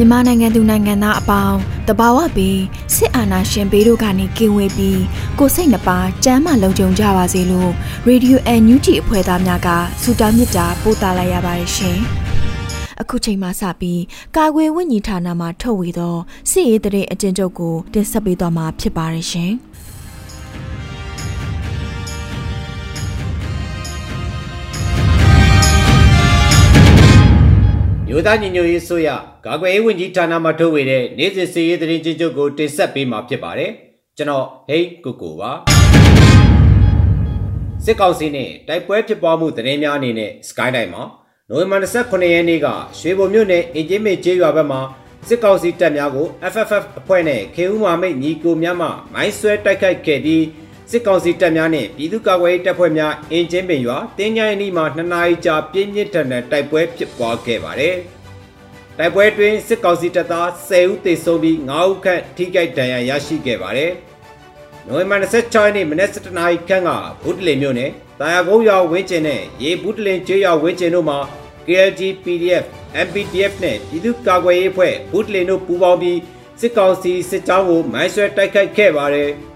မြန်မာနိုင်ငံသူနိုင်ငံသားအပေါင်းတဘာဝပြီးစစ်အာဏာရှင်ဘေးတို့ကနေကင်းဝေးပြီးကိုစိတ်နှပါစမ်းမလုံးကြုံကြပါစေလို့ရေဒီယိုအန်ယူဂျီအဖွဲ့သားများကဆုတောင်းမေတ္တာပို့သလိုက်ရပါတယ်ရှင်။အခုချိန်မှစပြီးကာကွယ်ဝိညာဉ်ဌာနမှထုတ်ဝေသောစစ်ရေးတရေအကျဉ်းချုပ်ကိုတင်ဆက်ပေးသွားမှာဖြစ်ပါတယ်ရှင်။ မြို့သားညီညွတ်ရေးဆိုရကာကွယ်ရေးဝန်ကြီးဌာနမှထုတ်ဝေတဲ့နေ့စဉ်စီရေးသတင်းချင်းချုပ်ကိုတင်ဆက်ပေးမှာဖြစ်ပါတယ်ကျွန်တော်ဟိတ်ကိုကိုပါစစ်ကောင်စီနဲ့တိုက်ပွဲဖြစ်ပွားမှုသတင်းများအနေနဲ့ Sky တိုင်းမှာနိုဝင်ဘာ29ရက်နေ့ကရွှေဘုံမြို့နယ်အင်ဂျင်မေကျေးရွာဘက်မှာစစ်ကောင်စီတပ်များကို FFF အဖွဲ့နဲ့ KU မာမိတ်ညီကိုများမှမိုင်းဆွဲတိုက်ခိုက်ခဲ့ပြီး စစ်ကောင်စီတပ်များနဲ့ပြည်သူ့ကာကွယ်ရေးတပ်ဖွဲ့များအင်ဂျင်ပင်ရွာတင်းကြိုင်နီမှာ2နာရီကြာပြင်းပြင်းထန်ထန်တိုက်ပွဲဖြစ်ပွားခဲ့ပါတယ်။တိုက်ပွဲတွင်စစ်ကောင်စီတပ်သား10ဦးသေဆုံးပြီး9ဦးခန့်ထိခိုက်ဒဏ်ရာရရှိခဲ့ပါတယ်။နိုဝင်ဘာ26ရက်နေ့မနက်7:00နာရီခန့်ကဘူးတလင်မြို့နယ်တာယာကုန်းရွာဝင်းကျင်နဲ့ရေဘူးတလင်ကျွော်ဝင်းကျင်တို့မှာ KLG PDF MPDF နဲ့ပြည်သူ့ကာကွယ်ရေးအဖွဲ့ဘူးတလင်တို့ပူးပေါင်းပြီးစစ်ကောင်စီစစ်ကြောင်းကိုမိုင်းဆွဲတိုက်ခိုက်ခဲ့ပါတယ်။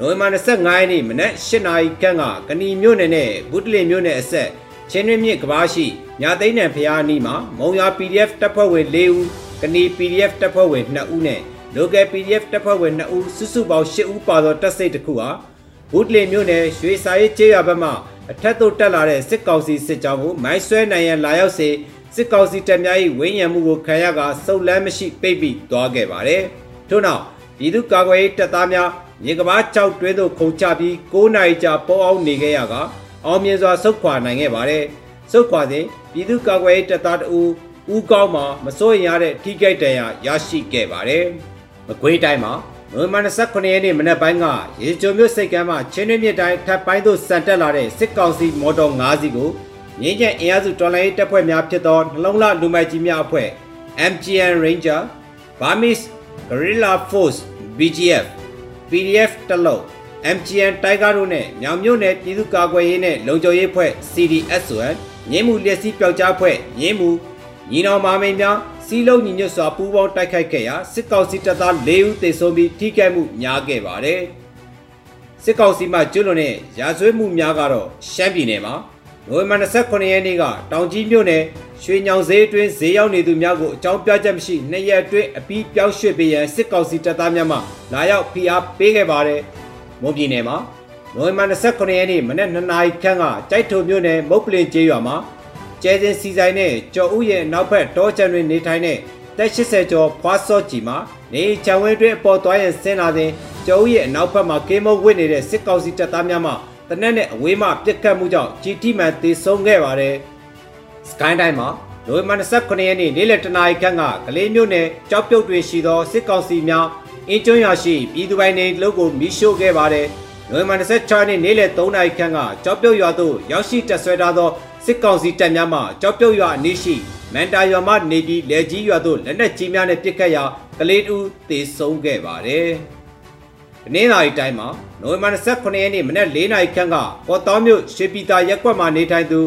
နိုဝင်ဘာ25ရက်နေ့မနက်8နာရီခန့်ကကဏီမြို့နယ်နဲ့ဘူးတလင်မြို့နယ်အဆက်ချင်းတွင်းမြစ်ကဘာရှိညာသိန်းနံဖျားအနီးမှာမုံရွာ PDF တပ်ဖွဲ့ဝင်4ဦးကဏီ PDF တပ်ဖွဲ့ဝင်2ဦးနဲ့ local PDF တပ်ဖွဲ့ဝင်2ဦးစုစုပေါင်း8ဦးပါသောတပ်စိတ်တစ်ခုဟာဘူးတလင်မြို့နယ်ရွှေစာရေးကျေးရွာဘက်မှအထက်သို့တက်လာတဲ့စစ်ကောင်စီစစ်ကြောင်းကိုမိုင်းဆွဲနိုင်ရန်လာရောက်စေစစ်ကောင်စီတပ်များ၏ဝင်းရံမှုကိုခံရကစုပ်လန်းမရှိပိတ်ပြီးသွားခဲ့ပါတယ်။ထို့နောက်ပြည်သူ့ကာကွယ်ရေးတပ်သားများ မြေကဘာကြောက်တွဲသို့ခုန်ချပြီး9နာရီကြာပေါ်အောင်နေခဲ့ရကအောင်မြင်စွာဆုတ်ခွာနိုင်ခဲ့ပါတယ်။ဆုတ်ခွာစဉ်ပြည်သူ့ကာကွယ်ရေးတပ်သားတဦးဦးကောင်းမှာမစိုးရင်ရတဲ့ထိခိုက်ဒဏ်ရာရရှိခဲ့ပါတယ်။မကွေးတိုင်းမှာနိုဝင်ဘာ29ရက်နေ့မနက်ပိုင်းကရေကြုံမြို့စိတ်ကမ်းမှာချင်းတွင်းမြစ်တိုင်းထပ်ပိုင်းသို့စံတက်လာတဲ့စစ်ကောင်စီမော်တော်၅စီးကိုငင်းကျန်အင်အားစုတော်လိုင်းတပ်ဖွဲ့များဖြစ်သောနှလုံးလှလူမိုက်ကြီးများအဖွဲ့ MGN Ranger Burmese Guerrilla Force BGF PDF တလုံး MGN တိုက်ကားတို့နဲ့မြောင်မြို့နယ်ပြည်သူ့ကာကွယ်ရေးနဲ့လုံခြုံရေးဖွဲ့ CDSON ငင်းမှုလျက်စီးပျောက်ကြားဖွဲ့ငင်းမှုညီနောင်မာမိန်များစီးလုံးညီညွတ်စွာပူးပေါင်းတိုက်ခိုက်ခဲ့ရာစစ်ကောင်စီတပ်သား၄ဦးသေဆုံးပြီးထိခိုက်မှုများခဲ့ပါတယ်စစ်ကောင်စီမှကျွလွန်တဲ့ရာဇဝတ်မှုများကတော့ရှမ်းပြည်နယ်မှာ နိုဝင်ဘာ29ရက်နေ့ကတောင်ကြီးမြို့နယ်ရွှေညောင်ဈေးအတွင်းဈေးရောက်နေသူများကိုအကြောင်းပြချက်မရှိနှစ်ရက်အတွင်းအပြီးပြောင်းရွှေ့ပေးရန်စစ်ကောင်စီတပ်သားများမှလာရောက်ဖိအားပေးခဲ့ပါတယ်။မွန်ပြည်နယ်မှာနိုဝင်ဘာ29ရက်နေ့မနက်2နာရီခန့်ကကြိုက်ထုံမြို့နယ်မုတ်ပလင်ကျေးရွာမှာကျဲစင်စီဆိုင်နဲ့ကျော်ဦးရဲ့နောက်ဘက်တောချန်တွင်နေထိုင်တဲ့တက်80ကျော်ဖွားစော့ကြီးမှာနေချံဝဲတွင်အပေါ်သွားရင်ဆင်းလာတဲ့ကျော်ဦးရဲ့အနောက်ဘက်မှာကင်းမုတ်ဝစ်နေတဲ့စစ်ကောင်စီတပ်သားများမှ တနက်နဲ့အဝေးမှပြစ်ခတ်မှုကြောင့်ဂျီတီမန်သေဆုံးခဲ့ပါတယ်။စကိုင်းတိုင်းမှာနိုဝင်ဘာ29ရက်နေ့နေ့လယ်တနာရီခန့်ကကလေးမြို့နယ်ကြောက်ပြုတ်တွင်ရှိသောစစ်ကောင်စီများအင်းကျွန်းရွာရှိပြည်သူပိုင်နေလုပ်ကိုမိရှို့ခဲ့ပါတယ်။နိုဝင်ဘာ26ရက်နေ့နေ့လယ်3နာရီခန့်ကကြောက်ပြုတ်ရွာသို့ရောက်ရှိတက်ဆွဲထားသောစစ်ကောင်စီတပ်များမှကြောက်ပြုတ်ရွာအနီးရှိမန်တာရွာမှနေပြီးလက်ကြီးရွာသို့လက်နက်ကြီးများနဲ့ပစ်ခတ်ရာကလေးတူသေဆုံးခဲ့ပါတယ်။ ဒီနေ့နိုင်တိုင်းမှာနိုဝင်ဘာ29ရက်နေ့မနက်4နာရီခန့်ကပေါ်တော်မြို့ရွှေပြည်သာရက်ကွက်မှာနေထိုင်သူ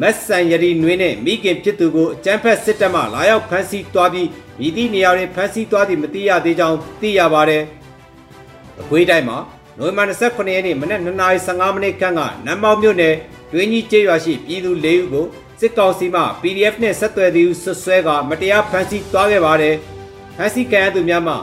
မက်ဆန်ယရီနွေးနဲ့မိခင်ဖြစ်သူကိုအကြမ်းဖက်စစ်တပ်မှလာရောက်ဖမ်းဆီးသွားပြီးမိသည့်နေရာတွင်ဖမ်းဆီးသွားသည်မသိရသေးကြောင်းသိရပါတယ်။အကွေးတိုင်းမှာနိုဝင်ဘာ29ရက်နေ့မနက်9:15မိနစ်ခန့်ကနမ်မောက်မြို့နယ်တွင်းကြီးကျေးရွာရှိပြည်သူ၄ဦးကိုစစ်ကောင်စီမှ PDF နဲ့ဆက်သွယ်သူဆွဆွဲကမတရားဖမ်းဆီးသွားခဲ့ပါတယ်။ဖမ်းဆီးခံရသူများမှာ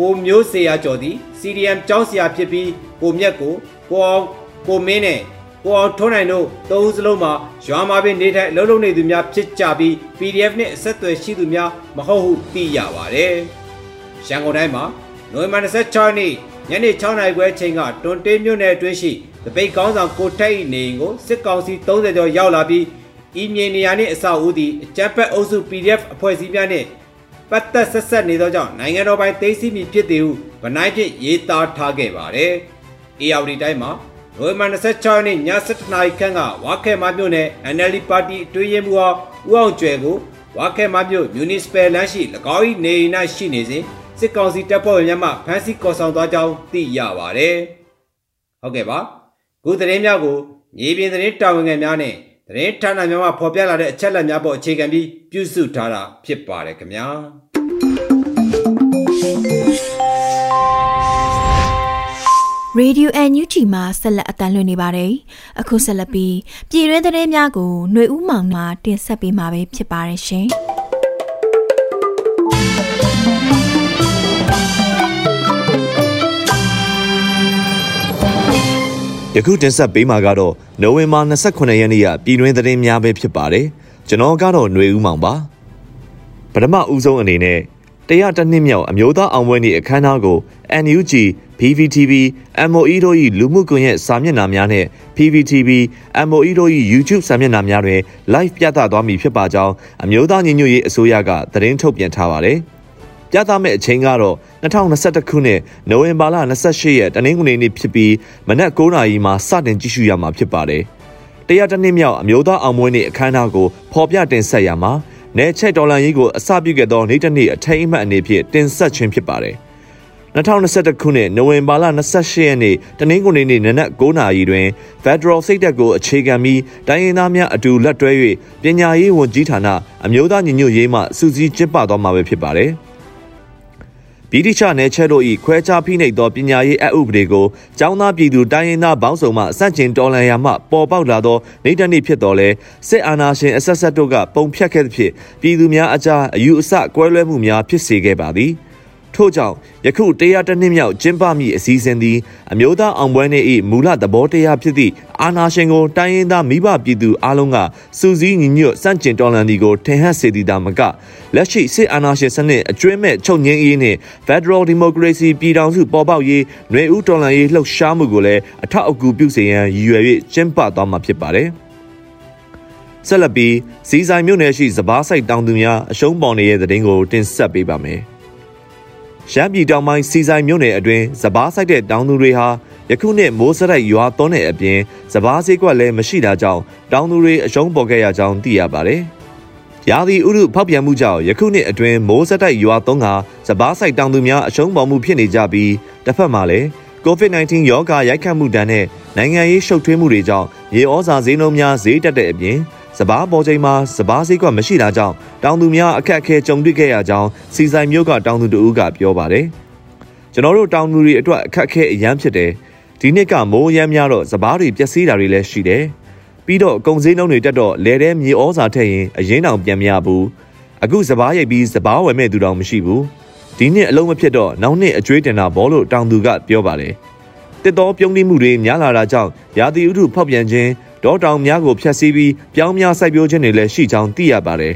ကိုမျိုးစေရကျော်သည် CDM ကျောင်းဆရာဖြစ်ပြီးကိုမြက်ကိုကိုအောင်ကိုမင်းနဲ့ကိုအောင်ထွန်းနိုင်တို့သုံးဦးစလုံးမှာရွာမှာပင်နေထိုင်အလုပ်လုပ်နေသူများဖြစ်ကြပြီး PDF နဲ့အဆက်အသွယ်ရှိသူများမဟုတ်ဟုသိရပါတယ်။ရန်ကုန်တိုင်းမှာနိုဝင်ဘာ26ရက်နေ့ညနေ6နာရီခွဲအချိန်ကတွန်တေးမြို့နယ်အတွင်းရှိတပိတ်ကောင်းဆောင်ကိုထိုက်နေအိမ်ကိုစစ်ကောင်စီ30ကျော်ရောက်လာပြီးဤမြေနေရာနှင့်အဆောက်အဦသည်အကြမ်းဖက်အုပ်စု PDF အဖွဲ့အစည်းများနှင့် ပတ်သက်ဆက်ဆက်နေသောကြောင့်နိုင်ငံတော်ပိုင်သိမ်းဆည်းမည်ဖြစ်သည်ဟုဗနိုင်ဖြင့်ရေးသားထားခဲ့ပါတယ်။ ARD တိုင်းမှာနိုဝင်ဘာ26ရက်နေ့ည7:00နာရီခန့်ကဝါခဲမမြို့နယ် NLD ပါတီအတွင်းရေးမှူးဦးအောင်ကျွယ်ကိုဝါခဲမမြို့ Municipal လမ်းရှိ၎င်း၏နေအိမ်၌ရှိနေစဉ်စစ်ကောင်စီတပ်ဖွဲ့ဝင်များမှဖမ်းဆီးခေါ်ဆောင်သွားကြောင်းသိရပါတယ်။ဟုတ်ကဲ့ပါ။ခုသတင်းများကိုမြေပြင်သတင်းတာဝန်ခံများနဲ့ သတင်းဌာနများမှဖော်ပြလာတဲ့အချက်အလက်များပေါ်အခြေခံပြီးပြုစုထားတာဖြစ်ပါတယ်ခင်ဗျာ။ Radio NUG မှာဆက်လက်အတန်းလွှင့်နေပါတယ်။အခုဆက်လက်ပြီးပြည်တွင်းသတင်းများကိုຫນွေဦးမောင်မှတင်ဆက်ပေးမှာပဲဖြစ်ပါတယ်ရှင်။ ယခုတင်ဆက်ပေးမှာကတော့နိုဝင်ဘာ29ရက်နေ့ကပြည်တွင်းသတင်းများပဲဖြစ်ပါတယ်ကျွန်တော်ကတော့ຫນွေဦးမောင်ပါပထမဦးဆုံးအနေနဲ့တရားတစ်နှစ်မြောက်အမျိုးသားအောင်ပွဲနေ့အခမ်းအနားကို NUG PVTV MOE တို့၏လူမှုကွန်ရက်စာမျက်နှာများနဲ့ PVTV MOE တို့၏ YouTube စာမျက်နှာများတွင် live ပြသသွားမည်ဖြစ်ပါကြောင်းအမျိုးသားညီညွတ်ရေးအစိုးရကသတင်းထုတ်ပြန်ထားပါတယ်။ ပြသမယ့်အချိန်ကတော့2021ခုနှစ်နိုဝင်ဘာလ28ရက်တနင်္ဂနွေနေ့ဖြစ်ပြီးမနက်9:00နာရီမှာစတင်ကြည့်ရှုရမှာဖြစ်ပါတယ်။တရားတစ်နှစ်မြောက်အမျိုးသားအောင်ပွဲနေ့အခမ်းအနားကိုဖော်ပြတင်ဆက်ရမှာနယ်ချက်ဒေါ်လာရေးကိုအစပြုခဲ့သောနေ့တစ်နေ့အထိမ်းအမှတ်အနေဖြင့်တင်ဆက်ခြင်းဖြစ်ပါတယ်။2021ခုနှစ်နိုဝင်ဘာလ28ရက်နေ့တနင်္ဂနွေနေ့နနက်9:00နာရီတွင် Federal စိတ်တက်ကိုအခြေခံပြီးတိုင်းရင်းသားများအတူလက်တွဲ၍ပညာရေးဝန်ကြီးဌာနအမျိုးသားညီညွတ်ရေးမှစူးစီးကျင်းပသွားမှာပဲဖြစ်ပါတယ်။ ဗြိတိရှနယ်ချက်တို့၏ခွဲခြားဖိနှိပ်သောပညာရေးအဥပဒေကိုចောင်းသားပြည်သူတိုင်းရင်းသားဘောင်းဆောင်မှစန့်ကျင်တော်လှန်ရာမှပေါ်ပေါက်လာသောနေတနေ့ဖြစ်တော်လဲစစ်အာဏာရှင်အဆက်ဆက်တို့ကပုံဖြတ်ခဲ့သဖြင့်ပြည်သူများအကြားအယူအဆကွဲလွဲမှုများဖြစ်စေခဲ့ပါသည်။ ထို့ကြောင့်ယခုတရားတစ်နှစ်မြောက်ကျင်းပမည့်အစည်းအဝေးသည်အမျိုးသားအောင်ပွဲနေ့၏မူလသဘောတရားဖြစ်သည့်အာဏာရှင်ကိုတိုင်းရင်းသားမိဘပြည်သူအလုံးကစူးစီးညီညွတ်စန့်ကျင်တော်လှန်သည်ကိုထင်ဟပ်စေသည်သာမကလက်ရှိစစ်အာဏာရှင်စနစ်အကျွမ်းမဲ့ချုပ်ငင်းရေးနှင့် Federal Democracy ပြည်ထောင်စုပေါ်ပေါက်ရေးຫນွေဦးတော်လှန်ရေးလှုပ်ရှားမှုကိုလည်းအထောက်အကူပြုစေရန်ရည်ရွယ်၍ကျင်းပသွားမှာဖြစ်ပါတယ်ဆက်လက်ပြီးစီဆိုင်မြို့နယ်ရှိစပားဆိုင်တောင်သူများအရှုံးပေါ်နေတဲ့တဲ့တင်ကိုတင်ဆက်ပေးပါမယ်။ ရမ်းပြည်တောင်ပိုင်းစီဆိုင်မြို့နယ်အတွင်းစပားဆိုင်တဲ့တောင်သူတွေဟာယခုနှစ်မိုးစရိုက်ရွာသွန်းတဲ့အပြင်စပားဈေးကွက်လည်းမရှိတာကြောင့်တောင်သူတွေအရှုံးပေါ်ခဲ့ရကြောင်းသိရပါတယ်။ရာသီဥတုဖောက်ပြန်မှုကြောင့်ယခုနှစ်အတွင်းမိုးစတိုက်ရွာသွန်းကစပားဆိုင်တောင်သူများအရှုံးပေါ်မှုဖြစ်နေကြပြီးတစ်ဖက်မှာလည်း COVID-19 ရောဂါရိုက်ခတ်မှုတန်းနဲ့နိုင်ငံရေးရှုပ်ထွေးမှုတွေကြောင့်ရေဩဇာဈေးနှုန်းများဈေးတက်တဲ့အပြင် စပားပေါ်ချိန်မှာစပားဈေးကွက်မရှိတာကြောင့်တောင်သူများအခက်အခဲကြုံတွေ့ခဲ့ရကြောင်းစီဆိုင်မျိုးကတောင်သူတဦးကပြောပါတယ်။ကျွန်တော်တို့တောင်သူတွေအတွက်အခက်အခဲအများဖြစ်တယ်။ဒီနှစ်ကမိုးရမ်းများတော့စပားတွေပျက်စီးတာတွေလည်းရှိတယ်။ပြီးတော့ကုန်စည်နှုန်းတွေတက်တော့လဲတဲ့မြေဩဇာထက်ရင်အရင်တောင်ပြန်မရဘူး။အခုစပားရိပ်ပြီးစပားဝယ်မဲ့သူတောင်မရှိဘူး။ဒီနှစ်အလုံးမဖြစ်တော့နောက်နှစ်အကျွေးတင်တာဘောလို့တောင်သူကပြောပါတယ်။တစ်တော်ပြုံးတိမှုတွေများလာတာကြောင့်ရာသီဥတုဖောက်ပြန်ခြင်း ဒေါတောင်များကိုဖျက်ဆီးပြီးပြောင်းများစိုက်ပျိုးခြင်းတွေလည်းရှိကြောင်းသိရပါတယ်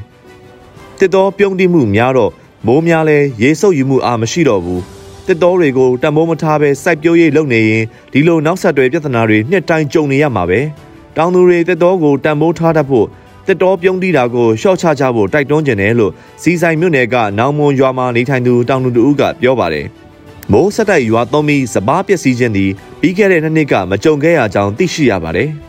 ။တစ်တော်ပြုံးတိမှုများတော့မိုးများလဲရေဆုပ်ယူမှုအားမရှိတော့ဘူး။တစ်တော်တွေကိုတံမိုးမထားဘဲစိုက်ပျိုးရေးလုပ်နေရင်ဒီလိုနောက်ဆက်တွဲပြဿနာတွေနှစ်တိုင်းကြုံနေရမှာပဲ။တောင်သူတွေတစ်တော်ကိုတံမိုးထားတတ်ဖို့တစ်တော်ပြုံးတိတာကိုရှော့ချကြဖို့တိုက်တွန်းကြတယ်လို့စီဆိုင်မြို့နယ်ကနောင်မွန်ရွာမှာနေထိုင်သူတောင်သူတို့ကပြောပါတယ်။မိုးဆက်တိုက်ရွာသွန်းပြီးစပားပျက်စီးခြင်းသည်ပြီးခဲ့တဲ့နှစ်နှစ်ကမကြုံခဲ့ရကြောင်းသိရှိရပါတယ်။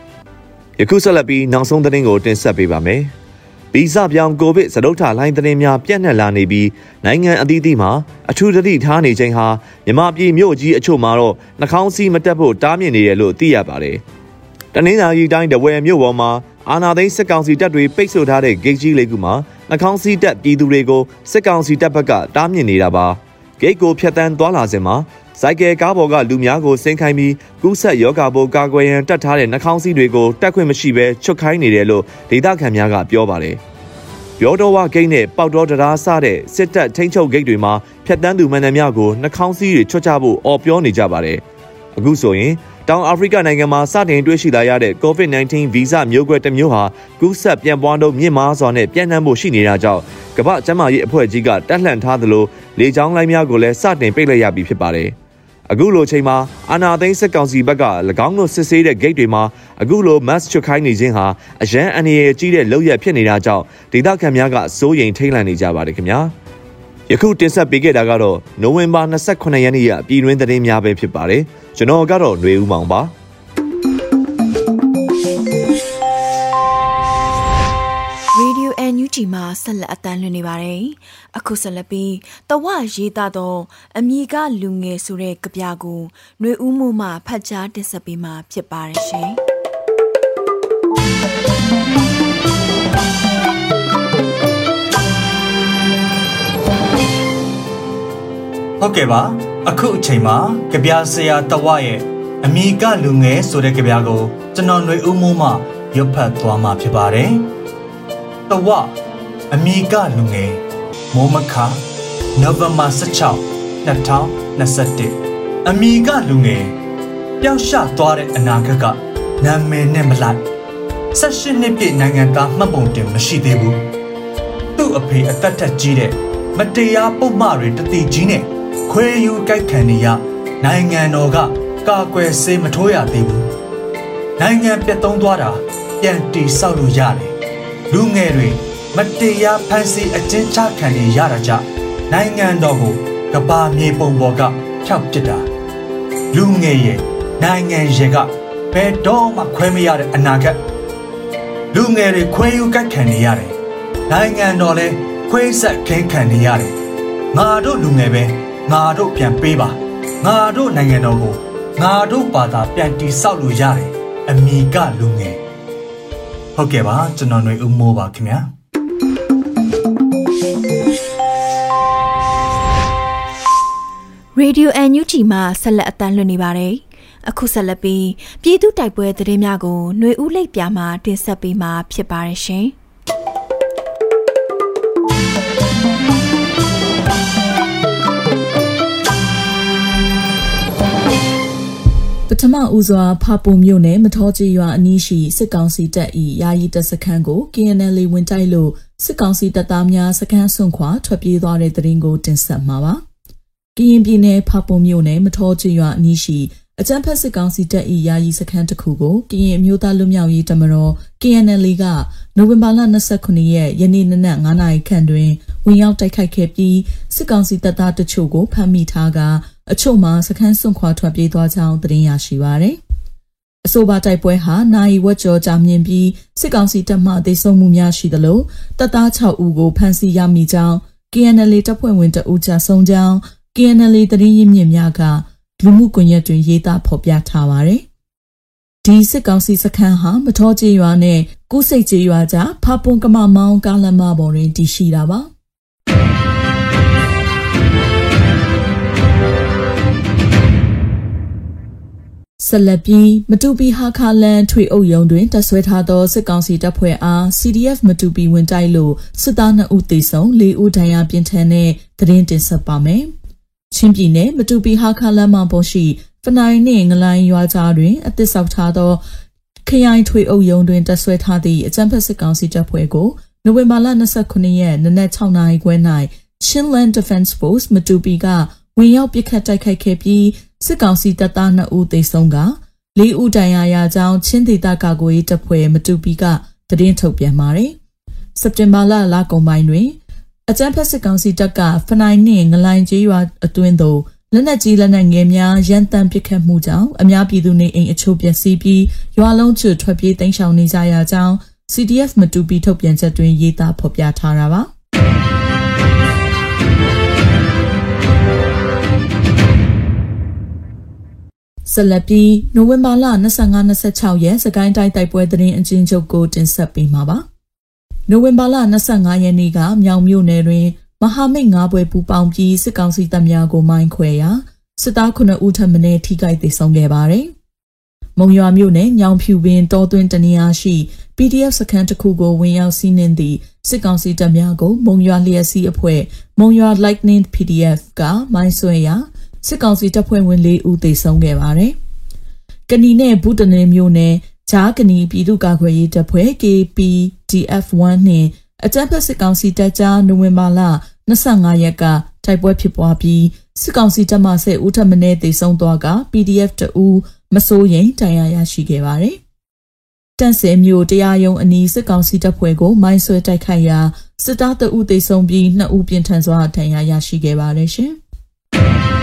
ယခုဆက်လက်ပြီးနောက်ဆုံးသတင်းကိုတင်ဆက်ပေးပါမယ်။ဗီဇပြောင်းကိုဗစ်စတုထလိုင်းသတင်းများပြန့်နှံ့လာနေပြီးနိုင်ငံအသီးသီးမှာအထူးသတိထားနေခြင်းဟာမြမပြည်မြို့ကြီးအချို့မှာတော့နှာခေါင်းစည်းမတက်ဖို့တားမြစ်နေတယ်လို့သိရပါတယ်။တနင်္လာရီတိုင်းတဝယ်မြို့ပေါ်မှာအာနာသိန်းစစ်ကောင်စီတပ်တွေပိတ်ဆို့ထားတဲ့ဂိတ်ကြီးလေးခုမှာနှာခေါင်းစည်းတက်ပြည်သူတွေကိုစစ်ကောင်စီတပ်ဘက်ကတားမြစ်နေတာပါ။ဂိတ်ကိုဖျက်ဆီးသွားလာစဉ်မှာ စိုက်ကယ်ကားပေါ်ကလူများကိုဆင်းခိုင်းပြီးကူးဆက်ယောဂဘိုကာကွယ်ရန်တတ်ထားတဲ့နှာခေါင်းစည်းတွေကိုတက်ခွင့်မရှိဘဲချွတ်ခိုင်းနေတယ်လို့ဒေသခံများကပြောပါတယ်။ပြောတော်ဝဂိတ်နဲ့ပေါတော်တရားစတဲ့စစ်တပ်ထိန်းချုပ်ဂိတ်တွေမှာဖျက်တမ်းသူမှန်သမျှကိုနှာခေါင်းစည်းတွေချွတ်ချဖို့အော်ပြောနေကြပါတယ်။အခုဆိုရင်တောင်အာဖရိကနိုင်ငံမှာစတင်တွေ့ရှိလာရတဲ့ COVID-19 ဗီဇမျိုးကွဲတစ်မျိုးဟာကူးဆက်ပြန့်ပွားတော့မြင့်မားစွာနဲ့ပြန့်နှံ့မှုရှိနေတာကြောင့်ကမ္ဘာ့ကျန်းမာရေးအဖွဲ့ကြီးကတက်လှန့်ထားသလိုလေကြောင်းလိုင်းများကိုလည်းစတင်ပိတ်လိုက်ရပြီဖြစ်ပါတယ်။ အခုလိုချိန်မှာအာနာသိန်းစစ်ကောင်စီဘက်က၎င်းတို့စစ်ဆေးတဲ့ gate တွေမှာအခုလို mass ချွတ်ခိုင်းနေခြင်းဟာအရန်အန္တရာယ်ကြီးတဲ့လုပ်ရဖြစ်နေတာကြောင့်ဒေသခံများကစိုးရိမ်ထိတ်လန့်နေကြပါတယ်ခင်ဗျာ။ယခုတင်ဆက်ပေးခဲ့တာကတော့နိုဝင်ဘာ28ရက်နေ့ရပြည်တွင်းသတင်းများပဲဖြစ်ပါတယ်။ကျွန်တော်ကတော့ຫນွေဦးမောင်ပါ ဒီယို NUG မှာဆက်လက်အတန်းလွှင့်နေပါတယ်။အခုဆက်လက်ပြီးတဝရေးသားသောအမိကလူငယ်ဆိုတဲ့ကြပြကိုຫນွေဦးမှုမှဖတ်ကြားတင်ဆက်ပေးမှာဖြစ်ပါတယ်ရှင်။ဟုတ်ကဲ့ပါအခုအချိန်မှာကြပြဆရာတဝရဲ့အမိကလူငယ်ဆိုတဲ့ကြပြကိုကျွန်တော်ຫນွေဦးမိုးမှရွတ်ဖတ်သွားမှာဖြစ်ပါတယ်တဝ အမိကလူငယ်မိုးမခနိုဝင်ဘာ16 2021အမိကလူငယ်ပျောက်ရှသွားတဲ့အနာဂတ်ကနာမည်နဲ့မလိုက်16နှစ်ပြည့်နိုင်ငံသားမှတ်ပုံတင်မရှိသေးဘူးသူ့အဖေအသက်ထက်ကြီးတဲ့မတရားပုံမှားတွေတတိကြီးနဲ့ခွဲယူကြိုက်ခံနေရနိုင်ငံတော်ကကာကွယ်ဆေးမထိုးရသေးဘူးနိုင်ငံပြတ်သုံးသွားတာပြန်တီဆောက်လို့ရတယ်လူငယ်တွေ မတရားဖန်ဆီးအကျဉ်းချခံနေရတာကြောင့်နိုင်ငံတော်ကိုကဘာမြေပုံပေါ်ကဖြောက်ပစ်တာလူငယ်ရဲ့နိုင်ငံရဲ့ကဘယ်တော့မှခွဲမရတဲ့အနာဂတ်လူငယ်တွေခွဲယူကြိုက်ခံနေရတယ်နိုင်ငံတော်လည်းခွဲဆက်ခင်းခံနေရတယ်ငါတို့လူငယ်ပဲငါတို့ပြန်ပေးပါငါတို့နိုင်ငံတော်ကိုငါတို့ဘာသာပြန်တီဆောက်လို့ရတယ်အမိကလူငယ်ဟုတ်ကဲ့ပါကျွန်တော်ຫນွေဦးမိုးပါခင်ဗျာ ရေဒီယို NUG မှာဆက်လက်အတန်းလွှင့်နေပါတယ်။အခုဆက်လက်ပြီးပြည်သူတိုက်ပွဲသတင်းများကိုຫນွေဦးလိပ်ပြမှာတင်ဆက်ပေးမှာဖြစ်ပါတယ်ရှင်။ပထမဦးစွာဖာပုံမြို့နယ်မထောကြီးရွာအနီးရှိစစ်ကောင်စီတပ်၏ယာယီတပ်စခန်းကို KNL ဝင်တိုက်လို့စစ်ကောင်စီတပ်သားများစခန်းဆွန့်ခွာထွက်ပြေးသွားတဲ့တဲ့ရင်ကိုတင်ဆက်မှာပါ။ ကရင်ပြည်နယ်ဖာပုံမြို့နယ်မထောကြီးရွာအနီးရှိအကြမ်းဖက်စစ်ကောင်စီတပ်၏ယာယီစခန်းတစ်ခုကိုကရင်အမျိုးသားလူမျိုးရေးတမတော် KNL ကနိုဝင်ဘာလ29ရက်ယနေ့နနက်9နာရီခန့်တွင်ဝင်ရောက်တိုက်ခိုက်ခဲ့ပြီးစစ်ကောင်စီတပ်သားတချို့ကိုဖမ်းမိထားကအချို့မှာစခန်းစွန့်ခွာထွက်ပြေးသွားကြောင်းသတင်းရရှိပါရယ်။အဆိုပါတိုက်ပွဲဟာနိုင်ဝက်ကျော်ကြာမြင့်ပြီးစစ်ကောင်စီတပ်မှဒေဆုံးမှုများရှိသလိုတပ်သား6ဦးကိုဖမ်းဆီးရမိကြောင်း KNL တပ်ဖွဲ့ဝင်တအူးကြဆုံးကြောင်း KNL သတင်းရင်းမြစ်များကလူမှုကွန်ရက်တွင်ရေးသားဖော်ပြထားပါရယ်။ဒီစစ်ကောင်စီစခန်းဟာမထောကျေးရွာနဲ့ကုစိတ်ကျေးရွာကြားဖာပွန်ကမမောင်းကားလမ်းမပေါ်တွင်တည်ရှိတာပါ။ဆက်လက်ပြီးမတူပီဟာခါလန်ထွေအုပ်ရုံတွင်တပ်ဆွဲထားသောစစ်ကောင်စီတပ်ဖွဲ့အား CDF မတူပီဝင်တိုက်လို့စစ်သား2ဦးသေဆုံး4ဦးဒဏ်ရာပြင်းထန်တဲ့သတင်းတင်ဆက်ပါမယ်။ ချင်းပြည်နယ်မတူပီဟာခါလန်မှာပေါ်ရှိဖနိုင်နှင့်ငလိုင်းရွာကြားတွင်အသစ်ဆောက်ထားသောခရိုင်ထွေအုပ်ရုံတွင်တပ်ဆွဲထားသည့်အကြမ်းဖက်စစ်ကောင်စီတပ်ဖွဲ့ကိုနိုဝင်ဘာလ29ရက်နနက်6နာရီခွဲ၌ Chinland Defense Force မတူပီကဝင်ရောက်ပစ်ခတ်တိုက်ခိုက်ခဲ့ပြီးစစ်ကောင်စီတပ်သား2ဦးသေဆုံးက၄ဦးဒဏ်ရာရကြောင်းချင်းဒေသကာကွယ်ရေးတပ်ဖွဲ့မတူပီကသတင်းထုတ်ပြန်ပါတယ်။စက်တင်ဘာလလကုန်ပိုင်းတွင် အကြမ်းဖက်စစ်ကောင်စီတပ်ကဖနိုင်နှင့်ငလိုင်ကျေးရွာအတွင်းသို့လက်နက်ကြီးလက်နက်ငယ်များရန်တမ်းပစ်ခတ်မှုကြောင့်အများပြည်သူနေအိမ်အချို့ပျက်စီးပြီးရွာလုံးကျွတ်ထွက်ပြေးတိမ်းရှောင်နေကြရကြောင်း CDF မတူပီထုတ်ပြန်ချက်တွင်ရေးသားဖော်ပြထားတာပါ။ဆက်လက်ပြီးနိုဝင်ဘာလ25-26ရက်စကိုင်းတိုင်းတိုက်ပွဲသတင်းအကျဉ်းချုပ်ကိုတင်ဆက်ပေးမှာပါ။ နိုဝင်ဘာလ25ရက်နေ့ကမြောင်မြို့နယ်တွင် မဟာမိတ်၅ဘွဲပူပေါင်းပြီးစစ်ကောင်စီတပ်များကိုမိုင်းခွဲရာစစ်သား9ဦးထပ်မံထိခိုက်ဒေဆုံးခဲ့ပါတယ်။မုံရွာမြို့နယ်ညောင်ဖြူပင်တောသွင်းတနေရာရှိ PDF စခန်းတစ်ခုကိုဝင်ရောက်စီးနင်းသည့်စစ်ကောင်စီတပ်များကိုမုံရွာလျက်စီးအဖွဲ့မုံရွာ Lightning PDF ကမိုင်းဆွဲရာစစ်ကောင်စီတပ်ဖွဲ့ဝင်၄ဦးသေဆုံးခဲ့ပါတယ်။ကဏီနဲ့ဘူးတနေမျိုးနယ် ဂျားကဏီပြည်သူ့ကာကွယ်ရေးတပ်ဖွဲ့ KPDF1 နှင့်အကြမ်းဖက်စစ်ကောင်စီတပ်ကြားနိုဝင်ဘာလ25ရက်ကတိုက်ပွဲဖြစ်ပွားပြီးစစ်ကောင်စီတပ်မှ10ဦးထပ်မံသေဆုံးသွားက PDF တအူးမစိုးရင်တန်ရာရရှိခဲ့ပါတယ်။တန့်စင်မျိုးတရားရုံးအနီးစစ်ကောင်စီတပ်ဖွဲ့ကိုမိုင်းဆွဲတိုက်ခိုက်ရာစစ်သားတအုပ်သေဆုံးပြီး2ဦးပြင်းထန်စွာဒဏ်ရာရရှိခဲ့ပါတယ်ရှင်။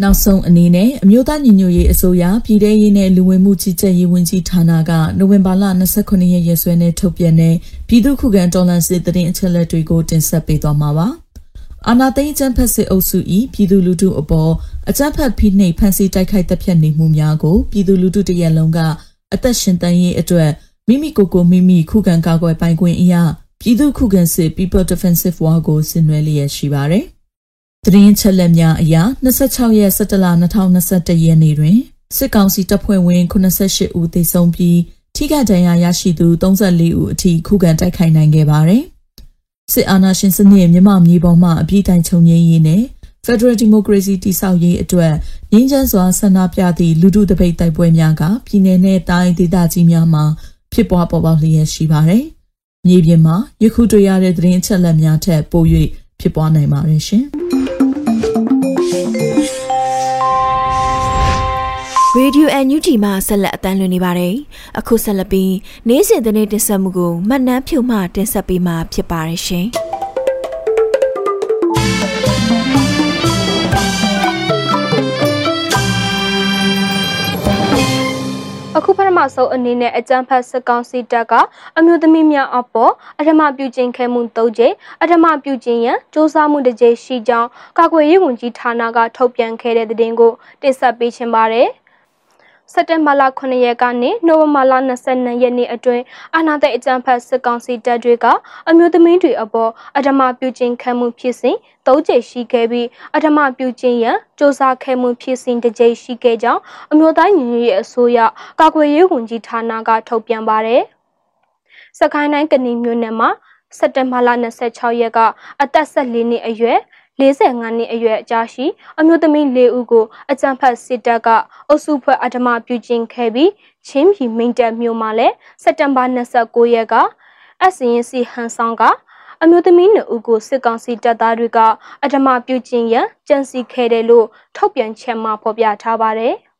နောက်ဆုံးအနေနဲ့အမျိုးသားညီညွတ်ရေးအစိုးရပြည်ထရေးနဲ့လူဝင်မှုကြီးကြပ်ရေးဝန်ကြီးဌာနကနိုဝင်ဘာလ29ရက်ရက်စွဲနဲ့ထုတ်ပြန်တဲ့ပြည်သူ့ခုခံတော်လှန်စစ်တရင်အချက်လက်တွေကိုတင်ဆက်ပေးသွားမှာပါ။အာနာသိန်းကျန်းဖက်စစ်အုပ်စု၏ပြည်သူလူထုအပေါ်အကြမ်းဖက်ဖိနှိပ်ဖန်ဆီးတိုက်ခိုက်တပ်ဖြတ်နေမှုများကိုပြည်သူလူထုတရက်လုံးကအသက်ရှင်တန်ရေးအတွက်မိမိကိုယ်ကိုမိမိခုခံကာကွယ်ပိုင်ခွင့်အရာပြည်သူခုခံစစ် People Defensive War ကိုဆင်နွှဲလျက်ရှိပါတယ်။ သတင်းချက်လက်များအရ26ရက်17လ2021ရက်နေ့တွင်စစ်ကောင်စီတပ်ဖွဲ့ဝင်88ဦးသေဆုံးပြီးထိခိုက်ဒဏ်ရာရရှိသူ34ဦးအထိခုခံတိုက်ခိုက်နိုင်ခဲ့ပါတယ်။စစ်အာဏာရှင်စနစ်မြမမြေပေါ်မှအပြည့်တိုင်ချုပ်ငြိမ်းရေးနဲ့ Federal Democracy တည်ဆောက်ရေးအတွက်ငြိမ်းချမ်းစွာဆန္ဒပြသည့်လူထုတပိတ်တိုက်ပွဲများကပြည်내နဲ့တိုင်းဒေသကြီးများမှာဖြစ်ပွားပေါ်ပေါက်လျက်ရှိပါတယ်။မြေပြင်မှာယခုတွေ့ရတဲ့သတင်းအချက်အလက်များထက်ပို၍ဖြစ်ပွားနိုင်ပါတယ်ရှင်။ Radio NUG မှာဆက်လက်အတန်းလွှင့်နေပါတယ်။အခုဆက်လက်ပြီးနေ့စဉ်သတင်းတင်ဆက်မှုကိုမှတ်နှမ်းဖြုံမှတင်ဆက်ပေးမှာဖြစ်ပါတယ်ရှင်။ ဆုံးအနေနဲ့အကြမ်းဖက်စစ်ကောင်စီတပ်ကအမျိုးသမီးများအပေါ်အထမပြုကျင့်ခဲမှု၃ကြိမ်အထမပြုကျင့်ရန်စ조사မှုတစ်ကြိမ်ရှိကြောင်းကာကွယ်ရေးဝန်ကြီးဌာနကထုတ်ပြန်ခဲ့တဲ့သတင်းကိုတင်ဆက်ပေးချင်ပါတယ်။ စက်တင်ဘာလ9ရက်ကနေနိုဝင်ဘာလ22ရက်နေ့အတွင်းအာဏာသိမ်းအကြမ်းဖက်စစ်ကောင်စီတပ်တွေကအမျိုးသမီးတွေအပေါ်အဓမ္မပြုကျင့်ခံမှုဖြစ်စဉ်၃ကြိမ်ရှိခဲ့ပြီးအဓမ္မပြုကျင့်ရန်စ조사ခဲ့မှုဖြစ်စဉ်တစ်ကြိမ်ရှိခဲ့ကြောင်းအမျိုးသားညီညွတ်ရေးအစိုးရကာကွယ်ရေးဝန်ကြီးဌာနကထုတ်ပြန်ပါတယ်။စကိုင်းတိုင်းကဏီမြို့နယ်မှာစက်တင်ဘာလ26ရက်ကအသက်14နှစ်အရွယ် 45နှစ်အရွယ်အကြားရှိအမျိုးသမီး၄ဦးကိုအကြံဖတ်စစ်တပ်ကအုပ်စုဖွဲ့အဓမ္မပြုကျင့်ခဲ့ပြီးချင်းပြည်မိန်တက်မြို့မှာလည်းစက်တင်ဘာ29ရက်ကအစရင်စီဟန်ဆောင်ကအမျိုးသမီးနှစ်ဦးကိုစစ်ကောင်စီတပ်သားတွေကအဓမ္မပြုကျင့်ရန်ကြံစီခဲ့တယ်လို့ထုတ်ပြန်ချက်မှာဖော်ပြထားပါတယ်။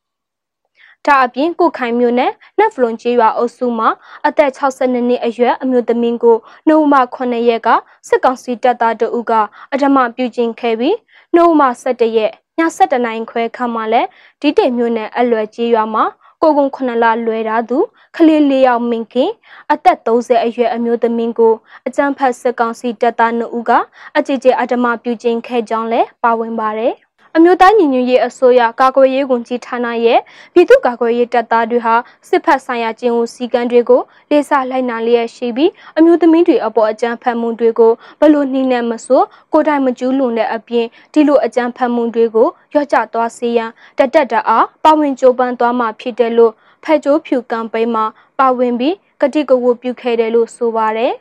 ဒါအပြင်ကုခိုင်မြို့နယ်နက်ဖလွန်ကျေးရွာအုပ်စုမှာအသက်62နှစ်အရွယ်အမျိုးသမီးကိုနှုတ်မ9ရက်ကစစ်ကောင်စီတပ်သားတအုပ်ကအဓမ္မပြုကျင့်ခဲ့ပြီးနှုတ်မ17ရက်ည7နိုင်ခွဲခန့်မှလည်းဒီတိမ်မြို့နယ်အလွယ်ကျေးရွာမှာကိုကုံ9လလွယ်တာသူခလေး၄ယောက်မင်ခင်အသက်30အရွယ်အမျိုးသမီးကိုအကြမ်းဖက်စစ်ကောင်စီတပ်သား2ဦးကအကြည်ကျအဓမ္မပြုကျင့်ခဲ့ကြောင်းလည်းပါဝင်ပါတယ်။ အမျိုးသားညီညွတ်ရေးအစိုးရကာကွယ်ရေးဝန်ကြီးဌာနရဲ့ပြည်သူ့ကာကွယ်ရေးတပ်သားတွေဟာစစ်ဖက်ဆိုင်ရာကျင်းဦးစည်းကမ်းတွေကိုလေးစားလိုက်နာလျက်ရှိပြီးအမျိုးသမီးတွေအပေါ်အကြမ်းဖက်မှုတွေကိုဘလို့နှိမ့်နဲ့မဆိုကိုတိုင်မကျူးလွန်တဲ့အပြင်ဒီလိုအကြမ်းဖက်မှုတွေကိုရော့ကျသွားစေရန်တတက်တအားပါဝင်ကြိုးပမ်းသွားမှာဖြစ်တယ်လို့ဖက်ကျိုးဖြူကမ်ပိန်းမှာပါဝင်ပြီးကတိကဝတ်ပြုခဲ့တယ်လို့ဆိုပါတယ်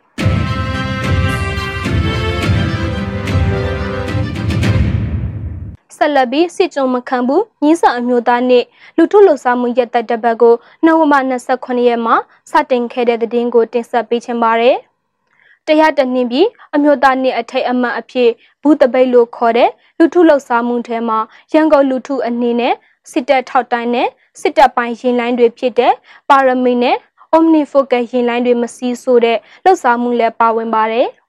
ဆက်လက်ပြီးစစ်ကြုံမခံဘူးညင်းဆအမျိုးသားနှင့်လူထုလှုပ်ရှားမှုရက်သက်တပတ်ကိုနိုဝင်ဘာ29ရက်မှာစတင်ခဲ့တဲ့တဲ့င်းကိုတင်ဆက်ပေးချင်ပါတယ်။တရားတနှင်းပြီးအမျိုးသားနှင့်အထိတ်အမှတ်အဖြစ်ဘူးတပိတ်လို့ခေါ်တဲ့လူထုလှုပ်ရှားမှုထဲမှာရန်ကုန်လူထုအနေနဲ့စစ်တပ်ထောက်တိုင်းနဲ့စစ်တပ်ပိုင်းရင်လိုင်းတွေဖြစ်တဲ့ပါရမီနဲ့ Omnifocal ရင်လိုင်းတွေမစည်းဆိုတဲ့လှုပ်ရှားမှုလည်းပါဝင်ပါတယ်။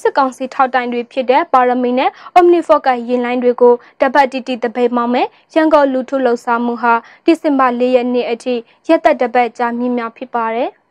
စစ်ကောင်စီထောက်တိုင်တွေဖြစ်တဲ့ပါရမီနဲ့ Omnifoc ကရင်လိုင်းတွေကိုတပတ်တီတီတပိတ်မောင်းမဲ့ရန်ကုန်လူထုလှုပ်ရှားမှုဟာဒီဇင်ဘာ၄ရက်နေ့အထိရက်သက်တပတ်ကြာမြင့်များဖြစ်ပါတယ်။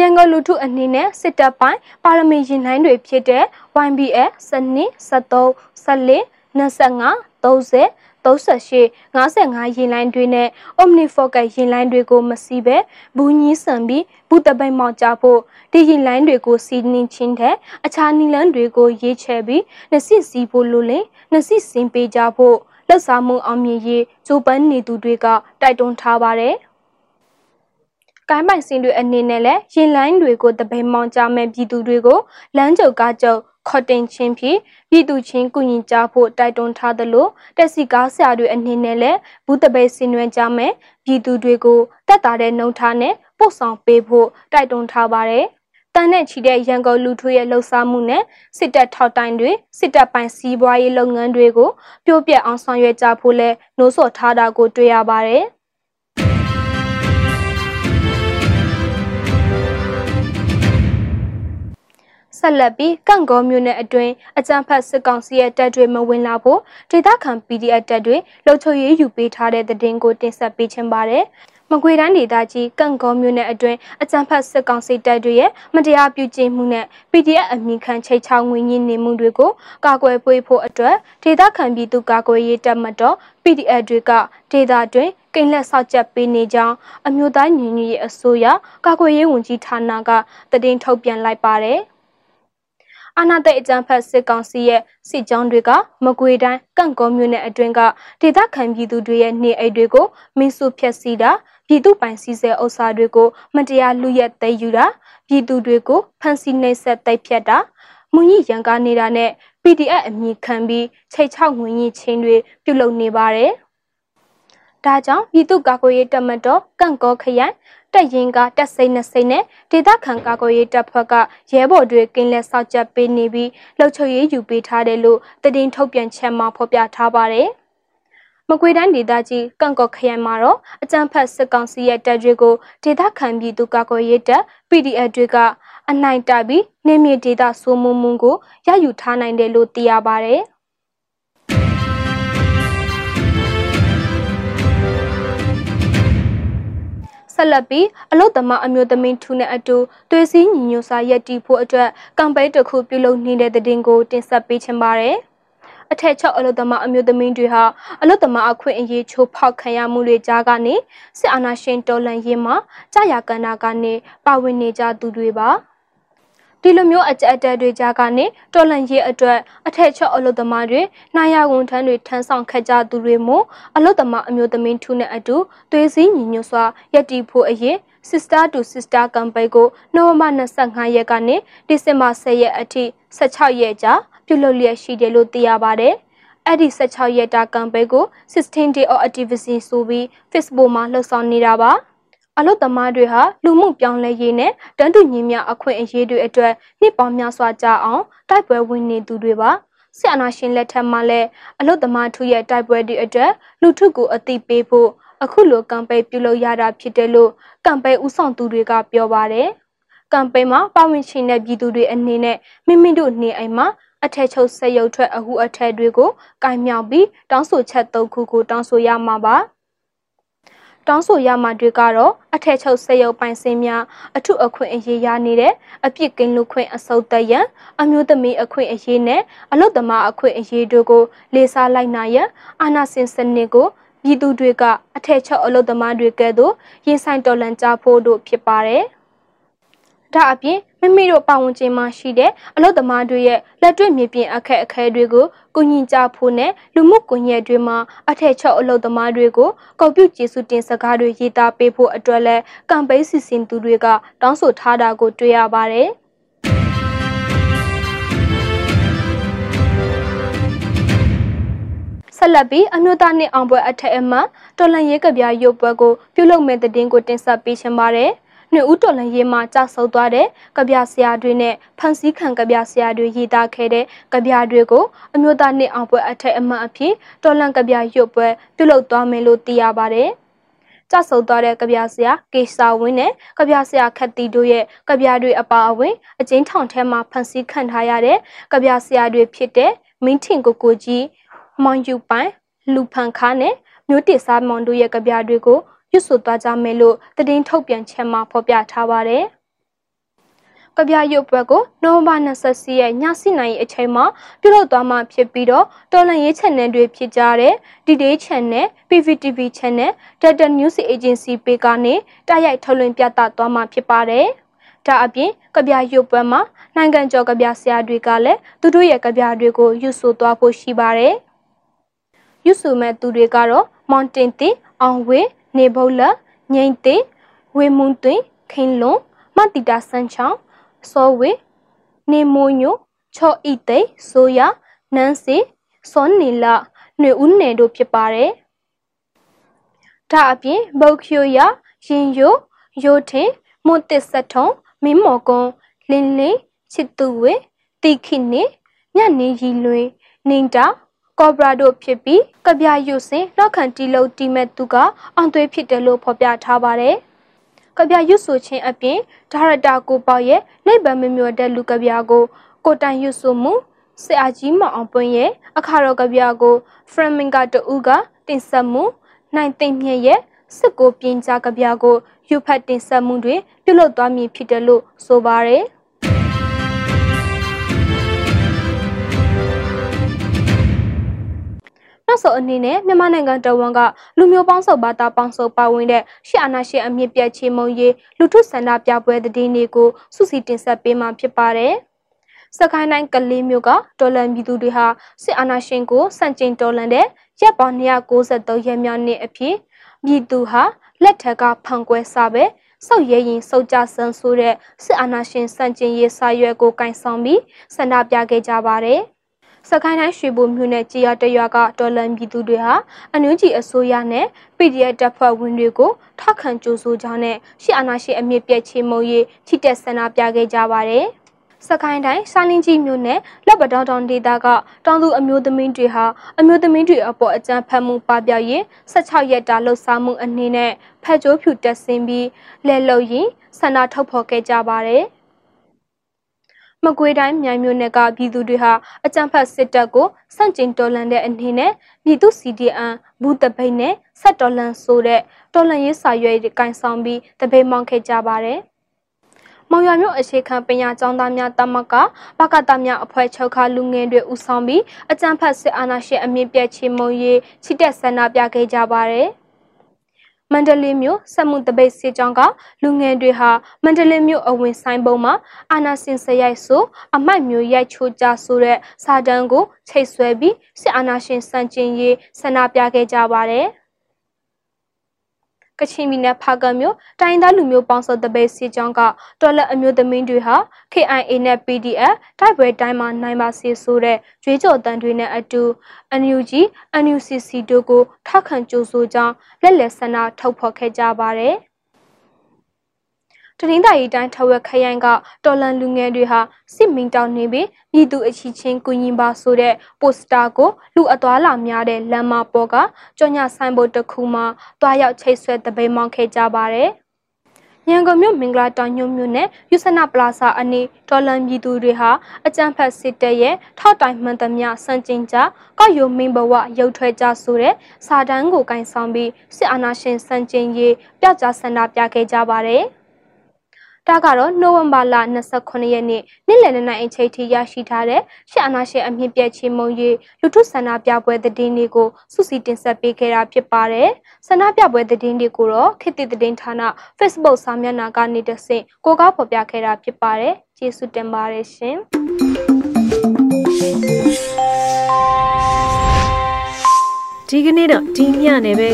ရန်ကုန်လူထုအနေနဲ့စစ်တပ်ပိုင်းပါရမီရင်လိုင်းတွေဖြစ်တဲ့ YBS စနစ်73 14 25 30 30 38 55ရင်လိုင်းတွေနဲ့ Omnifocal ရင်လိုင်းတွေကိုမစီးပဲဘူးညီးဆန်ပြီးဘူးတပိတ်မောက်ကြဖို့ဒီရင်လိုင်းတွေကိုစီးနှင်းချင်းတဲ့အခြားနီလန်းတွေကိုရေးချဲပြီးနှစ်စစ်စီးဖို့လိုလင်နှစ်စစ်စင်ပေးကြဖို့လက်စားမှုအောင်မြင်ရေးဂျိုပန်းနေသူတွေကတိုက်တွန်းထားပါတယ်ကိုင်းပိုင်စင်တွေအနေနဲ့လည်းရင်လိုင်းတွေကိုတပိတ်မောင်ကြမဲ့ပြည်သူတွေကိုလမ်းကြုတ်ကားကြုတ် ခေါ်တင်ခြင်းဖြင့်ပြည်သူချင်းကုညီကြဖို့တိုက်တွန်းထားသလိုတက်စီကားဆရာတွေအနေနဲ့လည်းဘူးတပိတ်ဆင်နွှဲကြမယ်ပြည်သူတွေကိုတက်တာတဲ့နှုံထားနဲ့ပို့ဆောင်ပေးဖို့တိုက်တွန်းထားပါတယ်တန်းနဲ့ချီတဲ့ရန်ကုန်လူထုရဲ့လှုပ်ရှားမှုနဲ့စစ်တပ်ထောက်တိုင်တွေစစ်တပ်ပိုင်စီးပွားရေးလုပ်ငန်းတွေကိုပြို့ပြက်အောင်ဆောင်ရွက်ကြဖို့လဲနှိုးဆော်ထားတာကိုတွေ့ရပါတယ်။ ဆက်လက်ပြီးကန့်ကောမြို့နယ်အတွင်းအကြံဖတ်စစ်ကောင်စီရဲ့တပ်တွေမဝင်လာဖို့ဒေသခံ PDF တပ်တွေလှုပ်ချုပ်ရေးယူပေးထားတဲ့တဲ့တင်ကိုတင်ဆက်ပေးချင်ပါတယ်။မကွေတိုင်းဒေသကြီးကန့်ကောမြို့နယ်အတွင်းအကြံဖတ်စစ်ကောင်စီတပ်တွေရဲ့မတရားပြုကျင့်မှုနဲ့ PDF အမိခံချိတ်ချောင်းငွေညင်းနေမှုတွေကိုကာကွယ်ပေးဖို့အတွက်ဒေသခံပြည်သူကာကွယ်ရေးတပ်မတော် PDF တွေကဒေသတွင်ကိန်းလက်ဆောက်ချက်ပေးနေကြောင်းအမျိုးသားညီညွတ်ရေးအစိုးရကာကွယ်ရေးဝန်ကြီးဌာနကတည်င်းထုတ်ပြန်လိုက်ပါတယ်။ အာဏာသိမ်းအကြမ်းဖက်စစ်ကောင်စီရဲ့စစ်ကြောင်းတွေကမကွေတိုင်းကန့်ကောမြို့နယ်အတွင်းကဒေသခံပြည်သူတွေရဲ့နေအိမ်တွေကိုမင်းစုဖျက်ဆီးတာပြည်သူပိုင်စီစဲဥစ္စာတွေကိုမတရားလူရက်သိမ်းယူတာပြည်သူတွေကိုဖမ်းဆီးနှိပ်စက်တိုက်ဖြတ်တာမုန်ကြီးရန်ကားနေတာနဲ့ PDF အမည်ခံပြီးချိတ်ချောက်ငွေကြီးချင်းတွေပြုလုပ်နေပါတယ်။ဒါကြောင့်ပြည်သူ့ကာကွယ်ရေးတပ်မတော်ကန့်ကောခရိုင် တက်ရင်ကတက်စိမ့်နှစိမ့်နဲ့ဒေသခံကာကွယ်ရေးတပ်ဖွဲ့ကရဲဘော်တွေကင်းလက်ဆောက်ချက်ပေးနေပြီးလှုပ်ချုပ်ရေးယူပေးထားတယ်လို့တည်င်းထုတ်ပြန်ချက်မှာဖော်ပြထားပါတယ်။မကွေတိုင်းဒေသကြီးကန့်ကော့ခရိုင်မှာတော့အကြံဖတ်စစ်ကောင်စီရဲ့တပ်တွေကိုဒေသခံပြည်သူကာကွယ်ရေးတပ် PDF တွေကအနိုင်တိုက်ပြီးနေမြေဒေသစိုးမိုးမှုကိုရယူထားနိုင်တယ်လို့သိရပါတ ဆက်လက်ပြီးအလုတ်သမားအမျိုးသမီးထူနဲ့အတူသွေးစည်းညီညွတ်စာရက်တီဖို့အတွက်ကမ်ပိန်းတစ်ခုပြုလုပ်နေတဲ့တဲ့တင်ကိုတင်ဆက်ပေးချင်ပါတယ်။အထက်ချုပ်အလုတ်သမားအမျိုးသမီးတွေဟာအလုတ်သမားအခွင့်အရေးချိုးဖောက်ခံရမှုတွေကြားကနေစစ်အာဏာရှင်တော်လှန်ရေးမှာကြာရကန္နာကနေပါဝင်နေကြသူတွေပါ။ ဒီလိုမျိုးအကြက်အတက်တွေကြားကနေတော်လန်ရေးအတွက်အထက်ချော့အလုသမားတွေနိုင်ရဝန်ထမ်းတွေထမ်းဆောင်ခက်ကြသူတွေမို့အလုသမားအမျိုးသမီးထုနဲ့အတူသွေးစည်းညီညွတ်စွာယက်တီဖို့အရင် Sister to Sister Campaign ကိုနိုဝင်ဘာ25ရက်ကနေဒီဇင်ဘာ10ရက်အထိ16ရက်ကြာပြုလုပ်လျက်ရှိတယ်လို့သိရပါတယ်။အဲ့ဒီ16ရက်တာကမ်ပိန်းကို16 day of activity ဆိုပြီး Facebook မှာလှုပ်ဆောင်နေတာပါ။ အလုတ်သမားတွေဟာလူမှုပြောင်းလဲရေးနဲ့တန်းတူညီမျှအခွင့်အရေးတွေအတွက်နှစ်ပေါင်းများစွာကြာအောင်တိုက်ပွဲဝင်နေသူတွေပါဆရာနာရှင်လက်ထက်မှာလည်းအလုတ်သမားထုရဲ့တိုက်ပွဲတွေအတွက်လူထုကိုအသိပေးဖို့အခုလိုကမ်ပိန်းပြုလုပ်ရတာဖြစ်တယ်လို့ကမ်ပိန်းဦးဆောင်သူတွေကပြောပါတယ်ကမ်ပိန်းမှာပါဝင်ရှင်တဲ့ပြည်သူတွေအနေနဲ့မိမိတို့နေအိမ်မှာအထက်ချုပ်ဆက်ရုပ်ထွက်အဟုအထက်တွေကိုကင်မြောက်ပြီးတောင်းဆိုချက်၃ခုကိုတောင်းဆိုရမှာပါ။ တောင်းဆိုရမှတွေကတော့အထက်ချုပ်စက်ရုပ်ပိုင်စင်များအထုအခွင့်အရေးရနေတဲ့အပြစ်ကင်းလူခွင့်အစုပ်သက်ရန်အမျိုးသမီးအခွင့်အရေးနဲ့အလုတ်သမားအခွင့်အရေးတို့ကိုလေးစားလိုက်နိုင်ရန်အာဏာစင်စနစ်ကိုပြည်သူတွေကအထက်ချုပ်အလုတ်သမားတွေကဲ့သို့ရင်ဆိုင်တော်လှန်ကြဖို့တို့ဖြစ်ပါတယ်။ဒါအပြင် မိမိတို့ပတ်ဝန်းကျင်မှာရှိတဲ့အလုပ်သမားတွေရဲ့လက်တွေ့မြေပြင်အခက်အခဲတွေကိုကုညီကြဖို့နဲ့လူမှုကွန်ရက်တွေမှာအထက်ချုပ်အလုပ်သမားတွေကိုကော်ပြုကျေစုတင်စကားတွေရေးသားပေးဖို့အတွက်လဲကမ်ပိန်းစီစဉ်သူတွေကတောင်းဆိုထားတာကိုတွေ့ရပါတယ်။ဆက်လက်ပြီးအမျိုးသားနှင့်အောင်ပွဲအထက်အမှတော်လန်ရဲကဗျာရုပ်ပွဲကိုပြုလုပ်မဲ့တဲ့တင်ကိုတင်ဆက်ပေးချင်ပါတယ်။ နှွေဦးတော်လန်ရေးမှာကြာဆုပ်သွားတဲ့ကဗျာဆရာတွေနဲ့ဖန်စီခံကဗျာဆရာတွေရေးသားခဲ့တဲ့ကဗျာတွေကိုအမျိုးသားနှစ်အောင်ပွဲအထက်အမှတ်အဖြစ်တော်လန်ကဗျာရွတ်ပွဲပြုလုပ်သွားမယ်လို့သိရပါတယ်။ကြဆုံသွားတဲ့ကဗျာဆရာကေစာဝင်းနဲ့ကဗျာဆရာခတ်တီတို့ရဲ့ကဗျာတွေအပါအဝင်အကျဉ်းထောင်ထဲမှာဖန်ဆီးခံထားရတဲ့ကဗျာဆရာတွေဖြစ်တဲ့မင်းထင်ကိုကိုကြီးမောင်ယူပိုင်လူဖန်ခါနဲ့မျိုးတည်စားမောင်တို့ရဲ့ကဗျာတွေကို ရွတ်ဆိုသွားကြမယ်လို့တည်င်းထုတ်ပြန်ချက်မှာဖော်ပြထားပါတယ်။ကဗျာရုပ်ပွဲကိုနိုဝင်ဘာ24ရက်ည7:00နာရီအချိန်မှာပြုလုပ်သွားမှာဖြစ်ပြီးတော့တော်လန်ရေး channel တွေဖြစ်ကြတဲ့ D-Day channel, PVTV channel, Data News Agency ပေကနေတရိုက်ထုတ်လွှင့်ပြသသွားမှာဖြစ်ပါတယ်။ဒါအပြင်ကဗျာရုပ်ပွဲမှာနိုင်ငံကျော်ကဗျာဆရာတွေကလည်းသူတို့ရဲ့ကဗျာတွေကိုယူဆသွားဖို့ရှိပါတယ်။ယူဆမဲ့သူတွေကတော့မောင်တင်တင်အောင်ဝေ နေဘုတ်လငိမ့်တင်ဝေမွန်းသွင်းခင်လွန်မတီတာစန်းချောင်းစောဝေနေမိုးညိုချောဤသိဆိုရနန်းစီစောနီလာຫນွေဦးနယ်တို့ဖြစ်ပါတယ်။ဒါအပြင်ဘုတ်ဖြိုရရင်ယိုယိုထင်မွတ်တစ်ဆက်ထုံမင်းမော်ကွန်လင်းလင်းချစ်သူဝေတိခိနေညနေရီလွင်နင်တာ ကောဘရာတို့ဖြစ်ပြီးကဗျာရုပ်စင်နောက်ခံတီလုံးတီမဲ့သူကအောင်သွေးဖြစ်တယ်လို့ဖော်ပြထားပါတယ်။ကဗျာရုပ်ဆိုခြင်းအပြင်ဒါရတာကိုပေါ့ရဲ့နိဗ္ဗာန်မမျောတဲ့လူကဗျာကို ကိုတိုင်ရုပ်ဆိုမှုဆရာကြီးမအောင်ပွင့်ရဲ့အခါတော်ကဗျာကိုဖရမင်ကတူကတင်ဆက်မှုနိုင်သိမ့်မြင့်ရဲ့စစ်ကိုပြင်ကြကဗျာကိုယူဖတ်တင်ဆက်မှုတွေပြုလုပ်သွားမည်ဖြစ်တယ်လို့ဆိုပါတယ်။ နောက်ဆုံးအနေနဲ့မြန်မာနိုင်ငံတဝန်ကလူမျိုးပေါင်းစုံဘာသာပေါင်းစုံပါဝင်တဲ့ရှစ်အာနာရှင်အမြင့်ပြတ်ချေမုံရေးလူထုဆန္ဒပြပွဲတည်င်းတွေကိုစုစည်းတင်ဆက်ပေးမှာဖြစ်ပါတယ်။စကိုင်းတိုင်းကလေးမျိုးကတော်လန်ပြည်သူတွေဟာစစ်အာဏာရှင်ကိုစန့်ကျင်တော်လှန်တဲ့ရပ်ပေါင်း293ရက်မြောက်နေ့အဖြစ်ပြည်သူဟာလက်ထက်ကဖန်ကွဲစားပဲစောက်ရဲရင်စောက်ကြဆန်းဆိုတဲ့စစ်အာဏာရှင်စန့်ကျင်ရေးစာရွက်ကိုကင်ဆောင်ပြီးဆန္ဒပြခဲ့ကြပါတယ်။ စကိုင်းတိုင်းရွှေဘိုမြို့နယ်ကြေရတရွာကတော်လန်ပြည်သူတွေဟာအနူးကြီးအစိုးရနဲ့ PDF တပ်ဖွဲ့ဝင်တွေကိုထောက်ခံကြိုးဆိုကြောင်းနဲ့ရှီအာနာရှိအမြင့်ပြည့်ချေမုံရေးချစ်တက်ဆန္ဒပြခဲ့ကြပါတယ်။စကိုင်းတိုင်းစာလင်းကြီးမြို့နယ်လက်ပတောင်တောင်ဒေသကတောင်သူအမျိုးသမီးတွေဟာအမျိုးသမီးတွေအပေါ်အကြမ်းဖက်မှုပပျောက်ရေး16ရက်တာလှုပ်ရှားမှုအနေနဲ့ဖက်ကြိုးဖြူတက်ဆင်းပြီးလဲလှုပ်ရင်ဆန္ဒထုတ်ဖော်ခဲ့ကြပါတယ်။ မကွေးတိုင်းမြိုင်မြို့နယ်ကပြည်သူတွေဟာအကြမ်းဖက်စစ်တပ်ကိုစန့်ကျင်တော်လှန်တဲ့အနေနဲ့ပြည်သူ CDN ဘူးတပိတ်နဲ့ဆက်တော်လှန်ဆိုတဲ့တော်လှန်ရေးစာရွက်တွေကင်ဆောင်ပြီးတပိတ်မောင်းခဲ့ကြပါတယ်။မောင်ရွာမြို့အခြေခံပညာကျောင်းသားများတမကဘကတများအဖွဲ့ချုပ်ခလူငယ်တွေဦးဆောင်ပြီးအကြမ်းဖက်စစ်အာဏာရှင်အမြင့်ပြည့်ချေမုံရေးချစ်တဲ့ဆန္ဒပြခဲ့ကြပါတယ်။ မန္တလေးမြို့စက်မှုတပိတ်စီကြောင်းကလူငယ်တွေဟာမန္တလေးမြို့အဝင်ဆိုင်ပုံမှာအာနာစင်စရိုက်ဆိုအမိုက်မျိုးရိုက်ချိုးကြဆိုတဲ့စာတန်းကိုချိတ်ဆွဲပြီးစစ်အာဏာရှင်စံကျင်ရေးဆန္ဒပြခဲ့ကြပါတယ်။ ကချင်ပြည်နယ်ဖားကံမြို့တိုင်းသားလူမျိုးပေါင်းစုံတပိတ်စီကြောင်းကတော်လက်အမျိုးသမီးတွေဟာ KIA နဲ့ PDF တိုက်ပွဲတိုင်းမှာနိုင်ပါစေဆိုတဲ့ကြွေးကြော်တန်တွေနဲ့အတူ NUG NUCC တို့ကိုထောက်ခံကြိုးဆိုကြောင်းလက်လက်ဆန္ဒထုတ်ဖော်ခဲ့ကြပါတယ်။ တနင်္သာရီတိုင်းထဝက်ခရိုင်ကတော်လန်လူငယ်တွေဟာစစ်မင်းတောင်နေပြီးပြည်သူအချီချင်းကုရင်ပါဆိုတဲ့ပိုစတာကိုလူအသွာလာများတဲ့လမ်းမပေါ်ကကြော်ညာဆိုင်ဘုတ်တစ်ခုမှာတွားရောက်ချိတ်ဆွဲတပိတ်မောင်းခဲ့ကြပါတယ်။ရန်ကုန်မြို့မင်္ဂလာတောင်ညွန့်မြို့နယ်ယူဆနာပလာဇာအနီးတော်လန်ပြည်သူတွေဟာအကြံဖက်စစ်တပ်ရဲ့ထောက်တိုင်မှန်သမျှစံကျင်ကြကောက်ယုံမင်းဘဝရုပ်ထွက်ကြဆိုတဲ့စာတန်းကိုကင်ဆောင်ပြီးစစ်အာဏာရှင်စံကျင်ရေးပြကြဆန္ဒပြခဲ့ကြပါတယ်။ ဒါကတော့နိုဝင်ဘာလ29ရက်နေ့နေ့လယ်နေ့အချိန်ထိရရှိထားတဲ့ရှစ်အာနာရှင်အမြင့်ပြည့်ချေမုံရေးလူထုဆန္ဒပြပွဲသတင်းတွေကိုစုစည်းတင်ဆက်ပေးခဲ့တာဖြစ်ပါတယ်။ဆန္ဒပြပွဲသတင်းတွေကိုတော့ခေတ်သစ်သတင်းဌာန Facebook စာမျက်နှာကနေတဆင့်ကိုကားဖော်ပြခဲ့တာဖြစ်ပါတယ်။ကျေးဇူးတင်ပါတယ်ရှင်။ဒီကနေ့တော့ဒီညနေပဲ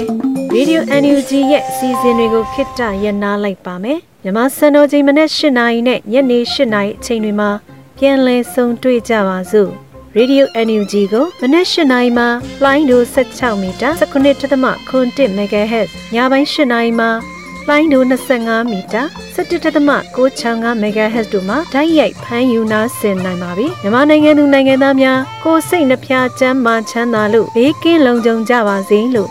Radio NUG ရဲ့အစီအစဉ်တွေကိုခਿੱတရနာလိုက်ပါမယ်။မြန်မာစံတော်ချိန်မနက်၈နာရီနဲ့ညနေ၈နာရီအချိန်တွေမှာပြန်လည်ဆုံတွေ့ကြပါစို့ Radio NUG ကိုမနက်၈နာရီမှာလိုင်းဒို16မီတာ19.7 MHz ညပိုင်း၈နာရီမှာလိုင်းဒို25မီတာ17.665 MHz တို့မှာဓာတ်ရိုက်ဖမ်းယူနာဆင်နိုင်ပါပြီမြန်မာနိုင်ငံသူနိုင်ငံသားများကိုစိတ်နှဖျားချမ်းမာချမ်းသာလို့ဘေးကင်းလုံခြုံကြပါစေလို့